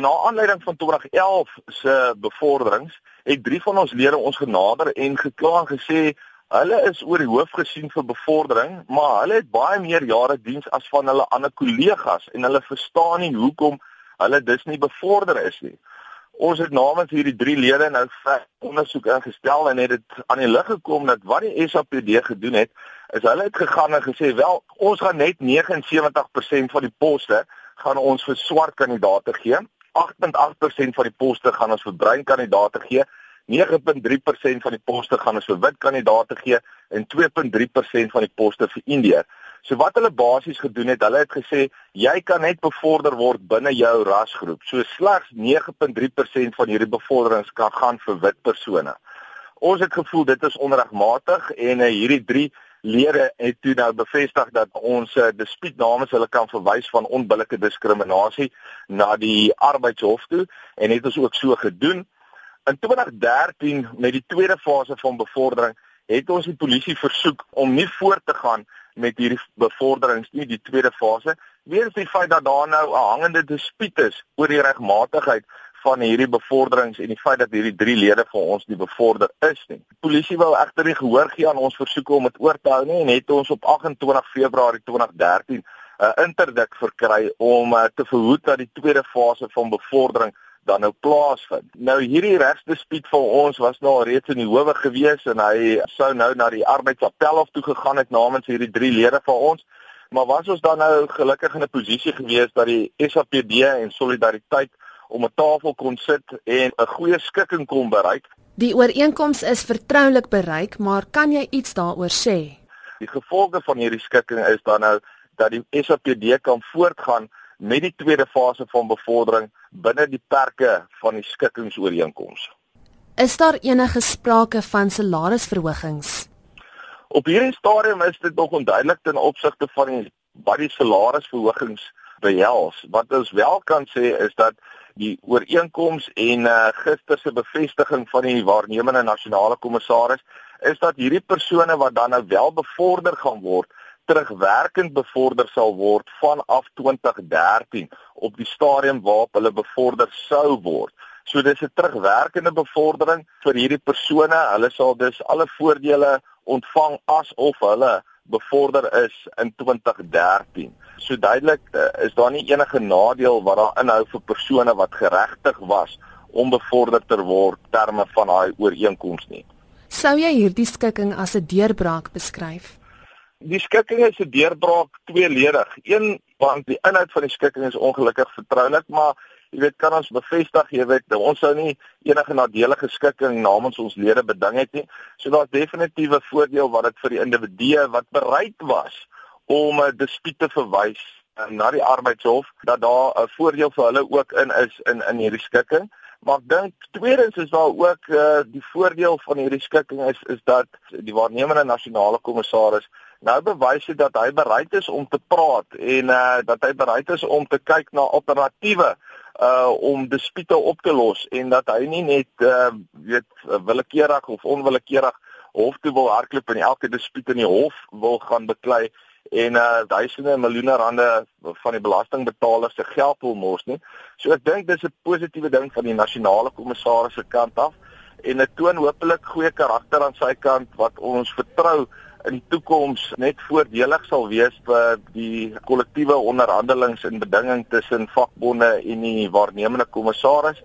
Na aanleiding van 2011 se bevorderings het drie van ons lede ons genader en gekla en gesê hulle is oor die hoof gesien vir bevordering, maar hulle het baie meer jare diens as van hulle ander kollegas en hulle verstaan nie hoekom hulle dus nie bevorder is nie. Ons het namens hierdie drie lede nou ondersoek ingestel en het dit aan die lig gekom dat wat die SAPD gedoen het, is hulle het gegaan en gesê wel, ons gaan net 79% van die poste gaan ons vir swart kandidaate gee 8.8% van die poste gaan ons vir bruin kandidaate gee. 9.3% van die poste gaan ons vir wit kandidaate gee en 2.3% van die poste vir Indiër. So wat hulle basies gedoen het, hulle het gesê jy kan net bevorder word binne jou rasgroep. So slegs 9.3% van hierdie bevorderings kan gaan vir wit persone. Ons het gevoel dit is onregmatig en uh, hierdie 3 lede het toe nou bevestig dat ons uh, dispuut namens hulle kan verwys van onbillike diskriminasie na die arbeidshof toe en het ons ook so gedoen. In 2013 met die tweede fase van bevordering het ons die polisie versoek om nie voort te gaan met hierdie bevorderings nie die tweede fase weens die feit dat daar nou 'n hangende dispuut is oor die regmatigheid van hierdie bevorderings en die feit dat hierdie drie lede vir ons nie bevorder is nie. Die polisie wou egter nie gehoor gee aan ons versoeke om dit oor te hou nie en het ons op 28 Februarie 2013 'n uh, interdik verkry om uh, te verhoed dat die tweede fase van bevordering dan nou plaasvind. Nou hierdie regsdispuut vir ons was nou al reeds in die howe gewees en hy sou nou na die arbeidsappel hof toe gegaan het namens hierdie drie lede van ons. Maar was ons dan nou gelukkig in 'n posisie gewees dat die SAPD en Solidariteit om 'n tafel kon sit en 'n goeie skikking kon bereik. Die ooreenkoms is vertroulik bereik, maar kan jy iets daaroor sê? Die gevolge van hierdie skikking is dan nou dat die SAPD kan voortgaan met die tweede fase van bevordering binne die perke van die skikkingsooreenkoms. Is daar enige sprake van salarisverhogings? Op hierdie stadium is dit nog onduidelik ten opsigte van die wat die salarisverhogings behels. Wat ons wel kan sê is dat die ooreenkoms en uh, gister se bevestiging van die waarnemende nasionale kommissaris is dat hierdie persone wat dan nou wel bevorder gaan word terugwerkend bevorder sal word vanaf 2013 op die stadium waarop hulle bevorder sou word. So dis 'n terugwerkende bevordering vir hierdie persone. Hulle sal dus alle voordele ontvang asof hulle bevorder is in 2013. So duidelik uh, is daar nie enige nadeel wat daar inhou vir persone wat geregtig was om bevorder te word terme van daai ooreenkoms nie. Sou jy hierdie skikking as 'n deurbraak beskryf? Die skikking is 'n deurbraak tweeledig. Een want die inhoud van die skikking is ongelukkig vertroulik, maar jy weet kan ons bevestig jy weet ons sou nie enige nadelige skikking namens ons lede beding het nie. So daar's definitiewe voordeel wat dit vir die individue wat bereid was om 'n dispuut te verwys uh, na die arbeidshof dat daar 'n voordeel vir hulle ook in is in in hierdie skikking. Maar ek dink tweedens is daar ook uh, die voordeel van hierdie skikking is is dat die waarnemende nasionale kommissaris nou bewys het dat hy bereid is om te praat en uh, dat hy bereid is om te kyk na alternatiewe uh om dispute op te los en dat hy nie net uh weet willekeurig of onwillekeurig hof toe wil hardloop en elke dispuut in die hof wil gaan beklei en uh duisende miljoene rande van die belastingbetalers se geld wil mors nie. So ek dink dis 'n positiewe ding van die nasionale kommissaris se kant af en dit toon hopelik goeie karakter aan sy kant wat ons vertrou in die toekoms net voordelig sal wees vir die kollektiewe onderhandelings en bedinging tussen vakbonde en die waarnemende kommissaris